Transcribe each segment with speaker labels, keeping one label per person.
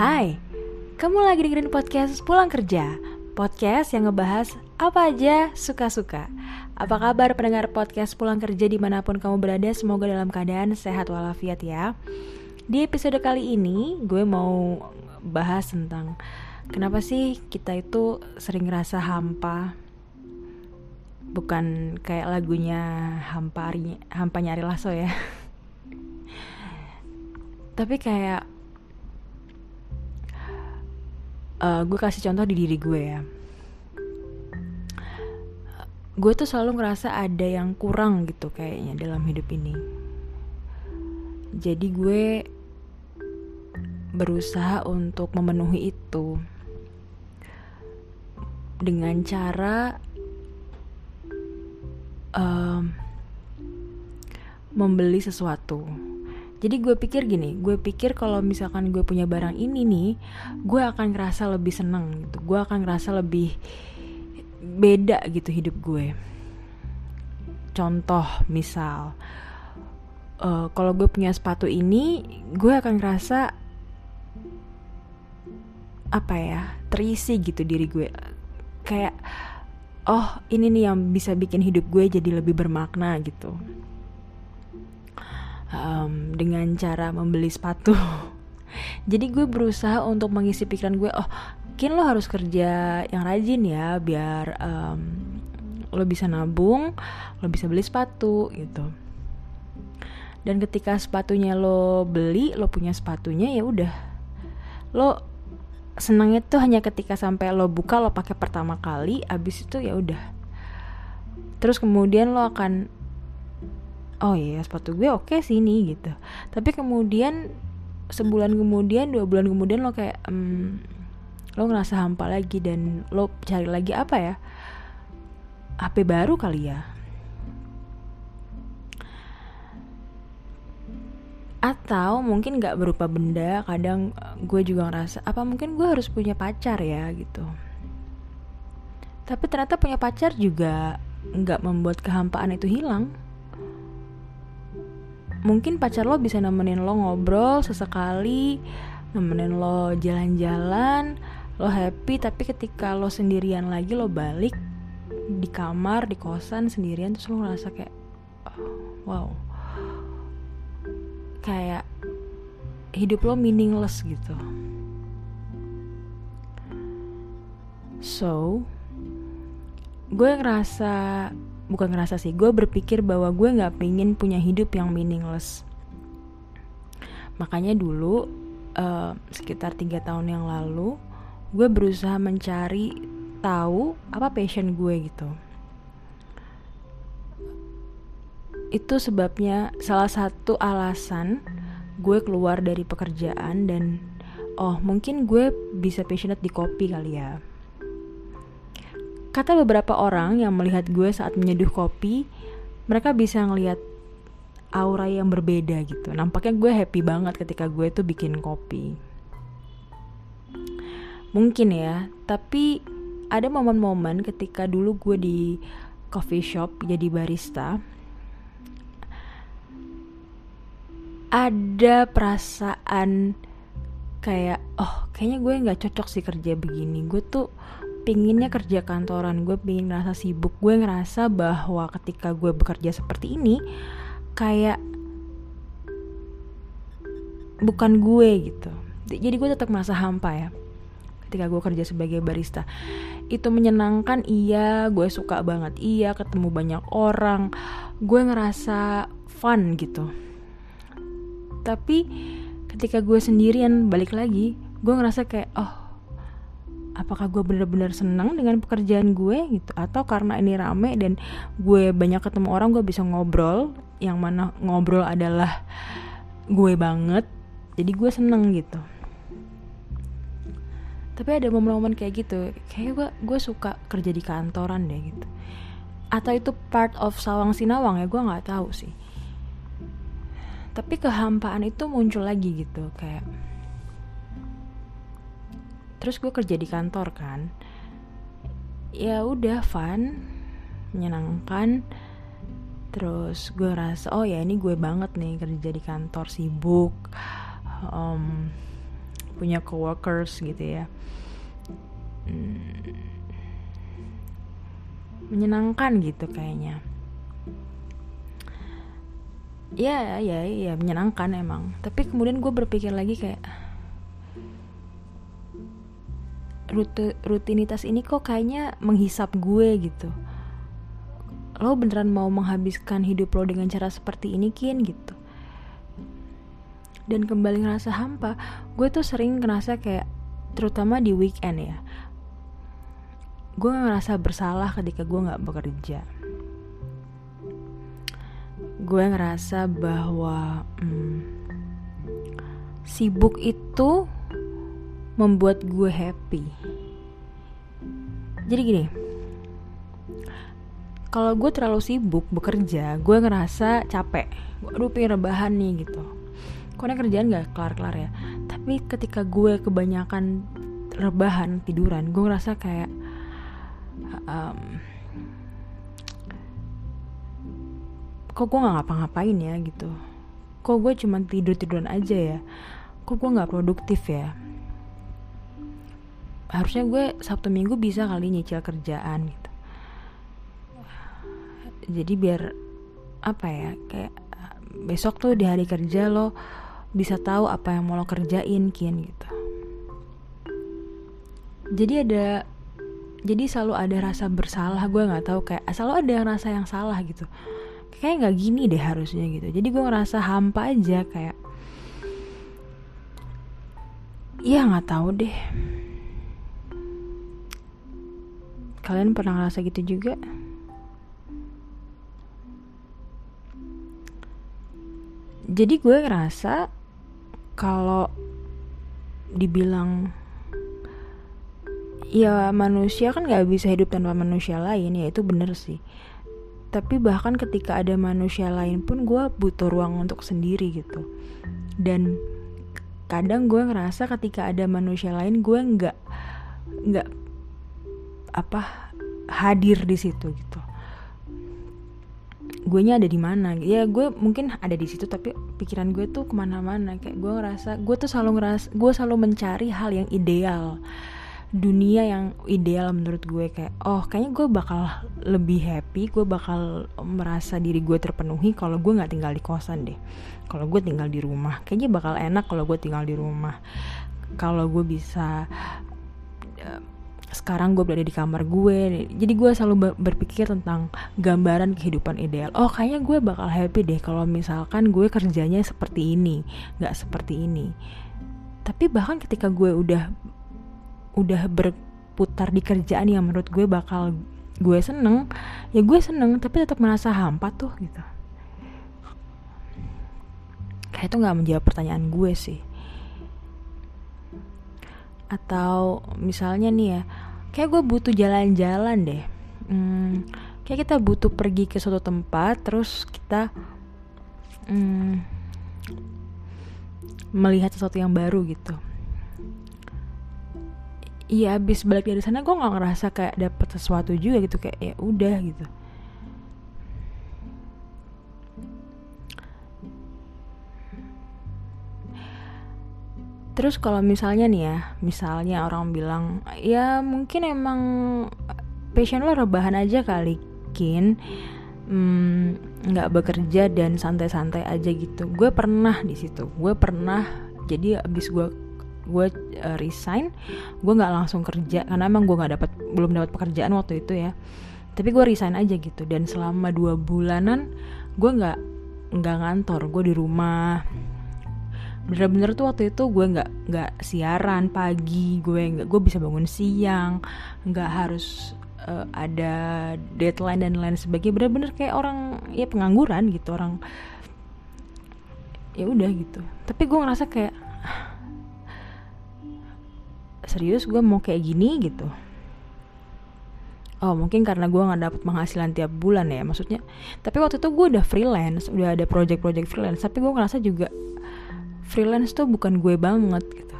Speaker 1: Hai, kamu lagi dengerin podcast Pulang Kerja Podcast yang ngebahas apa aja suka-suka. Apa kabar pendengar podcast Pulang Kerja di mana pun kamu berada Semoga dalam keadaan sehat walafiat ya. Di episode kali ini gue mau bahas tentang Kenapa sih kita itu sering ngerasa hampa. Bukan kayak lagunya hampa, hampa nyari laso ya. Tapi kayak uh, gue kasih contoh di diri gue ya. Gue tuh selalu ngerasa ada yang kurang gitu kayaknya dalam hidup ini. Jadi gue berusaha untuk memenuhi itu dengan cara um, membeli sesuatu jadi gue pikir gini gue pikir kalau misalkan gue punya barang ini nih gue akan ngerasa lebih seneng gitu. Gue akan ngerasa lebih beda gitu hidup gue. Contoh misal uh, kalau gue punya sepatu ini gue akan ngerasa apa ya terisi gitu diri gue. Kayak oh ini nih yang bisa bikin hidup gue jadi lebih bermakna gitu um, dengan cara membeli sepatu. Jadi gue berusaha untuk mengisi pikiran gue oh mungkin lo harus kerja yang rajin ya biar um, lo bisa nabung lo bisa beli sepatu gitu. Dan ketika sepatunya lo beli lo punya sepatunya ya udah. Lo senangnya tuh hanya ketika sampai lo buka lo pakai pertama kali abis itu ya udah. Terus kemudian lo akan oh iya sepatu gue oke okay sih nih gitu. Tapi kemudian sebulan kemudian dua bulan kemudian lo kayak um, lo ngerasa hampa lagi dan lo cari lagi apa ya? HP baru kali ya. Atau mungkin nggak berupa benda kadang gue juga ngerasa apa mungkin gue harus punya pacar ya gitu. Tapi ternyata punya pacar juga nggak membuat kehampaan itu hilang mungkin pacar lo bisa nemenin lo ngobrol sesekali nemenin lo jalan-jalan lo happy tapi ketika lo sendirian lagi lo balik di kamar di kosan sendirian terus lo ngerasa kayak oh, wow. Kayak hidup lo meaningless gitu. So gue ngerasa bukan ngerasa sih. Gue berpikir bahwa gue nggak pengen punya hidup yang meaningless. Makanya dulu uh, sekitar tiga tahun yang lalu gue berusaha mencari tahu apa passion gue gitu. Itu sebabnya salah satu alasan gue keluar dari pekerjaan dan oh mungkin gue bisa passionate di kopi kali ya Kata beberapa orang yang melihat gue saat menyeduh kopi, mereka bisa ngelihat aura yang berbeda gitu. Nampaknya gue happy banget ketika gue tuh bikin kopi. Mungkin ya, tapi ada momen-momen ketika dulu gue di coffee shop jadi barista. Ada perasaan kayak, oh kayaknya gue nggak cocok sih kerja begini. Gue tuh pinginnya kerja kantoran. Gue pingin ngerasa sibuk. Gue ngerasa bahwa ketika gue bekerja seperti ini kayak bukan gue gitu. Jadi gue tetap merasa hampa ya ketika gue kerja sebagai barista. Itu menyenangkan iya. Gue suka banget iya. Ketemu banyak orang. Gue ngerasa fun gitu. Tapi ketika gue sendirian balik lagi gue ngerasa kayak oh apakah gue bener-bener senang dengan pekerjaan gue gitu atau karena ini rame dan gue banyak ketemu orang gue bisa ngobrol yang mana ngobrol adalah gue banget jadi gue seneng gitu. Tapi ada momen-momen kayak gitu kayak gue gue suka kerja di kantoran deh gitu. Atau itu part of sawang sinawang ya gue nggak tahu sih. Tapi kehampaan itu muncul lagi gitu kayak terus gue kerja di kantor kan. Ya udah fun menyenangkan. Terus gue rasa oh ya ini gue banget nih kerja di kantor sibuk um, punya coworkers gitu ya. Hmm, menyenangkan gitu kayaknya. Ya ya ya menyenangkan emang. Tapi kemudian gue berpikir lagi kayak rute rutinitas ini kok kayaknya menghisap gue gitu. Lo beneran mau menghabiskan hidup lo dengan cara seperti ini kin? Gitu. Dan kembali ngerasa hampa gue tuh sering ngerasa kayak terutama di weekend ya gue ngerasa bersalah ketika gue nggak bekerja. Gue ngerasa bahwa hmm, sibuk itu membuat gue happy. Jadi gini, kalau gue terlalu sibuk bekerja, gue ngerasa capek. Aduh pengen rebahan nih gitu. Karena kerjaan gak kelar-kelar ya. Tapi ketika gue kebanyakan rebahan tiduran, gue ngerasa kayak um, kok gue nggak ngapa-ngapain ya gitu kok gue cuma tidur tiduran aja ya kok gue nggak produktif ya harusnya gue sabtu minggu bisa kali nyicil kerjaan gitu. Jadi biar apa ya kayak besok tuh di hari kerja lo bisa tahu apa yang mau lo kerjain kian gitu. Jadi ada jadi selalu ada rasa bersalah gue nggak tahu kayak selalu ada rasa yang salah gitu. Kayak nggak gini deh harusnya gitu. Jadi gue ngerasa hampa aja kayak ya nggak tahu deh kalian pernah ngerasa gitu juga? Jadi gue ngerasa kalau dibilang ya manusia kan nggak bisa hidup tanpa manusia lain ya itu bener sih. Tapi bahkan ketika ada manusia lain pun gue butuh ruang untuk sendiri gitu. Dan kadang gue ngerasa ketika ada manusia lain gue nggak nggak apa hadir di situ gitu. Gue nya ada di mana? Ya gue mungkin ada di situ tapi pikiran gue tuh ke mana-mana. Kayak gue ngerasa gue tuh selalu ngeras gue selalu mencari hal yang ideal. Dunia yang ideal menurut gue. Kayak oh kayaknya gue bakal lebih happy gue bakal merasa diri gue terpenuhi kalau gue nggak tinggal di kosan deh. Kalau gue tinggal di rumah. Kayaknya bakal enak kalau gue tinggal di rumah. Kalau gue bisa sekarang gue berada di kamar gue jadi gue selalu berpikir tentang gambaran kehidupan ideal. Oh kayaknya gue bakal happy deh kalau misalkan gue kerjanya seperti ini nggak seperti ini. Tapi bahkan ketika gue udah udah berputar di kerjaan yang menurut gue bakal gue seneng ya gue seneng tapi tetap merasa hampa tuh gitu. Kayak itu nggak menjawab pertanyaan gue sih. Atau misalnya nih ya kayak gue butuh jalan-jalan deh. Hmm, kayak kita butuh pergi ke suatu tempat terus kita hmm, melihat sesuatu yang baru gitu. Iya abis balik dari sana gue nggak ngerasa kayak dapet sesuatu juga gitu kayak ya udah gitu Terus kalau misalnya nih ya, misalnya orang bilang, ya mungkin emang passion lo rebahan aja kali, kin, hmm, nggak hmm, bekerja dan santai-santai aja gitu. Gue pernah di situ, gue pernah. Jadi abis gue gue uh, resign gue nggak langsung kerja karena emang gue nggak dapat belum dapat pekerjaan waktu itu ya tapi gue resign aja gitu dan selama dua bulanan gue nggak nggak ngantor gue di rumah bener-bener tuh waktu itu gue nggak nggak siaran pagi gue nggak gue bisa bangun siang nggak harus uh, ada deadline dan lain sebagainya. Bener-bener kayak orang ya pengangguran gitu orang ya udah gitu. Tapi gue ngerasa kayak serius gue mau kayak gini? gitu. Oh mungkin karena gue nggak dapet penghasilan tiap bulan ya maksudnya. Tapi waktu itu gue udah freelance udah ada project-project freelance tapi gue ngerasa juga freelance tuh bukan gue banget gitu.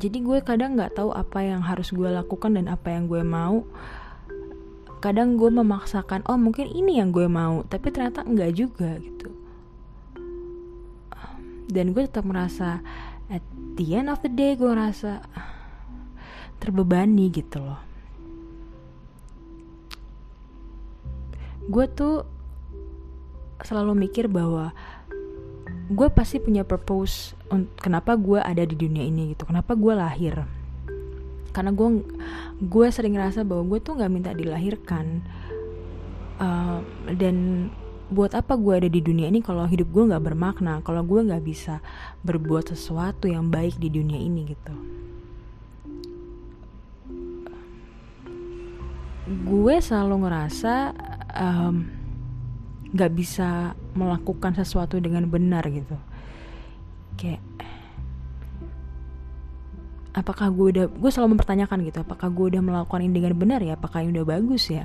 Speaker 1: Jadi gue kadang nggak tahu apa yang harus gue lakukan dan apa yang gue mau. Kadang gue memaksakan oh mungkin ini yang gue mau tapi ternyata enggak juga gitu. Dan gue tetap merasa at the end of the day gue rasa terbebani gitu loh gue tuh selalu mikir bahwa gue pasti punya purpose kenapa gue ada di dunia ini gitu kenapa gue lahir. Karena gue gue sering ngerasa bahwa gue tuh nggak minta dilahirkan uh, dan buat apa gue ada di dunia ini kalau hidup gue nggak bermakna kalau gue nggak bisa berbuat sesuatu yang baik di dunia ini gitu. Gue selalu ngerasa nggak um, bisa melakukan sesuatu dengan benar gitu. Kayak apakah gue udah gue selalu mempertanyakan gitu apakah gue udah melakukan ini dengan benar ya? Apakah ini udah bagus ya?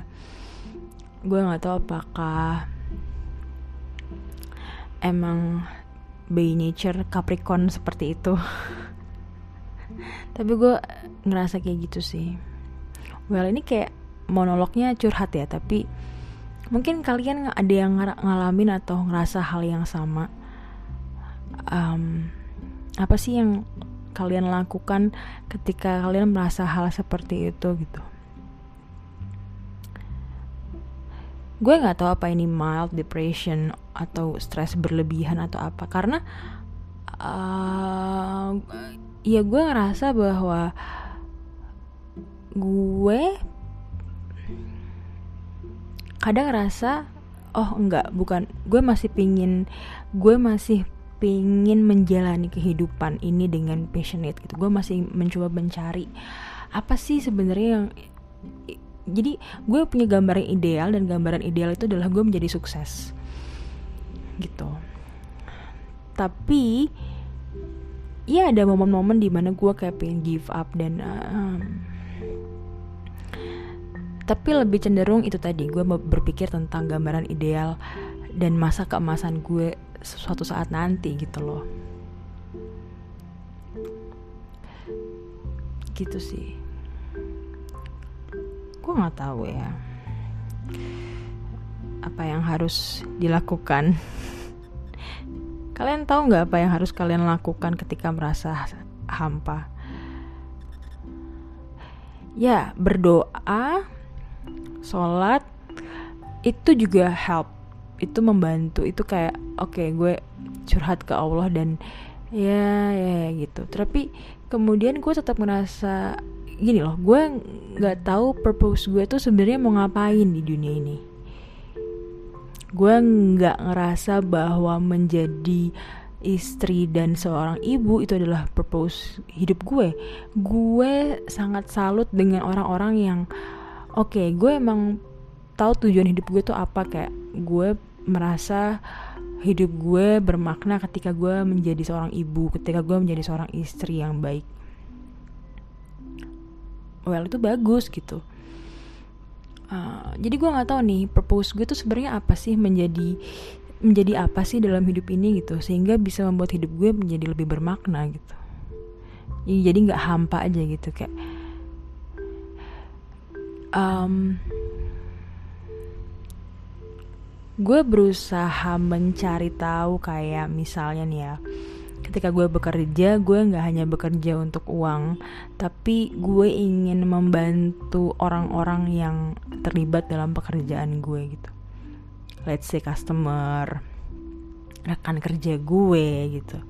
Speaker 1: Gue nggak tahu apakah emang by nature Capricorn seperti itu. Tapi gue ngerasa kayak gitu sih. Well ini kayak monolognya curhat ya tapi mungkin kalian ada yang ngalamin atau ngerasa hal yang sama? Um, apa sih yang kalian lakukan ketika kalian merasa hal seperti itu gitu? Gue nggak tahu apa ini mild depression atau stres berlebihan atau apa. Karena uh, ya gue ngerasa bahwa gue kadang ngerasa oh enggak bukan gue masih pingin gue masih pingin menjalani kehidupan ini dengan passionate gitu. Gue masih mencoba mencari apa sih sebenarnya yang jadi gue punya gambaran ideal dan gambaran ideal itu adalah gue menjadi sukses gitu. Tapi ya ada momen-momen di mana gue kayak pengen give up dan uh, tapi lebih cenderung itu tadi gue berpikir tentang gambaran ideal dan masa keemasan gue suatu saat nanti gitu loh. Gitu sih. Gue nggak tahu ya apa yang harus dilakukan. Kalian tahu nggak apa yang harus kalian lakukan ketika merasa hampa? Ya berdoa sholat itu juga help. Itu membantu. Itu kayak oke okay, gue curhat ke Allah dan ya, ya ya gitu. Tapi kemudian gue tetap merasa gini loh gue nggak tahu purpose gue tuh sebenarnya mau ngapain di dunia ini. Gue nggak ngerasa bahwa menjadi istri dan seorang ibu itu adalah purpose hidup gue. Gue sangat salut dengan orang-orang yang oke okay, gue emang tahu tujuan hidup gue tuh apa kayak gue merasa hidup gue bermakna ketika gue menjadi seorang ibu, ketika gue menjadi seorang istri yang baik. Well itu bagus gitu. Uh, jadi gue nggak tahu nih purpose gue tuh sebenarnya apa sih menjadi menjadi apa sih dalam hidup ini gitu sehingga bisa membuat hidup gue menjadi lebih bermakna gitu. Jadi nggak hampa aja gitu kayak. Um, gue berusaha mencari tahu kayak misalnya nih ya ketika gue bekerja gue nggak hanya bekerja untuk uang tapi gue ingin membantu orang-orang yang terlibat dalam pekerjaan gue gitu. Let's say customer rekan kerja gue gitu.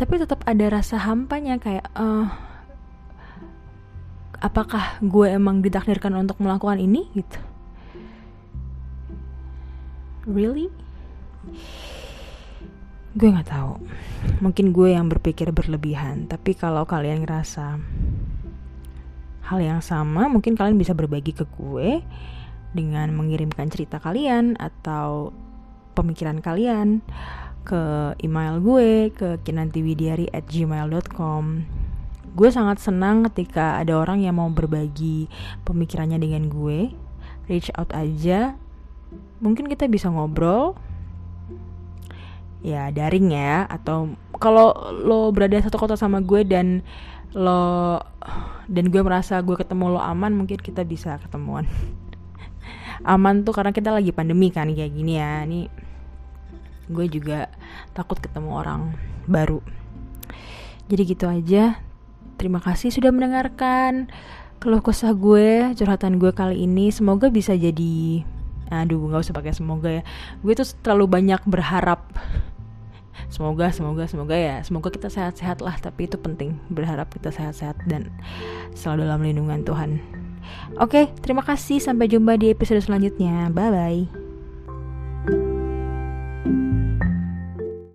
Speaker 1: Tapi tetap ada rasa hampanya kayak uh, apakah gue emang ditakdirkan untuk melakukan ini gitu? Really? Gue nggak tahu. Mungkin gue yang berpikir berlebihan tapi kalau kalian ngerasa hal yang sama mungkin kalian bisa berbagi ke gue dengan mengirimkan cerita kalian atau pemikiran kalian ke email gue ke kinantiwidiari at gmail.com gue sangat senang ketika ada orang yang mau berbagi pemikirannya dengan gue. Reach out aja. Mungkin kita bisa ngobrol. Ya daring ya. Atau kalau lo berada satu kota sama gue dan lo dan gue merasa gue ketemu lo aman mungkin kita bisa ketemuan. Aman tuh karena kita lagi pandemi kan kayak gini ya. Ini gue juga takut ketemu orang baru. Jadi gitu aja terima kasih sudah mendengarkan keluh kesah gue curhatan gue kali ini. Semoga bisa jadi aduh nggak usah pakai semoga ya. Gue tuh terlalu banyak berharap. Semoga semoga semoga ya. Semoga kita sehat-sehat lah tapi itu penting. Berharap kita sehat-sehat dan selalu dalam lindungan Tuhan. Oke terima kasih. Sampai jumpa di episode selanjutnya. Bye bye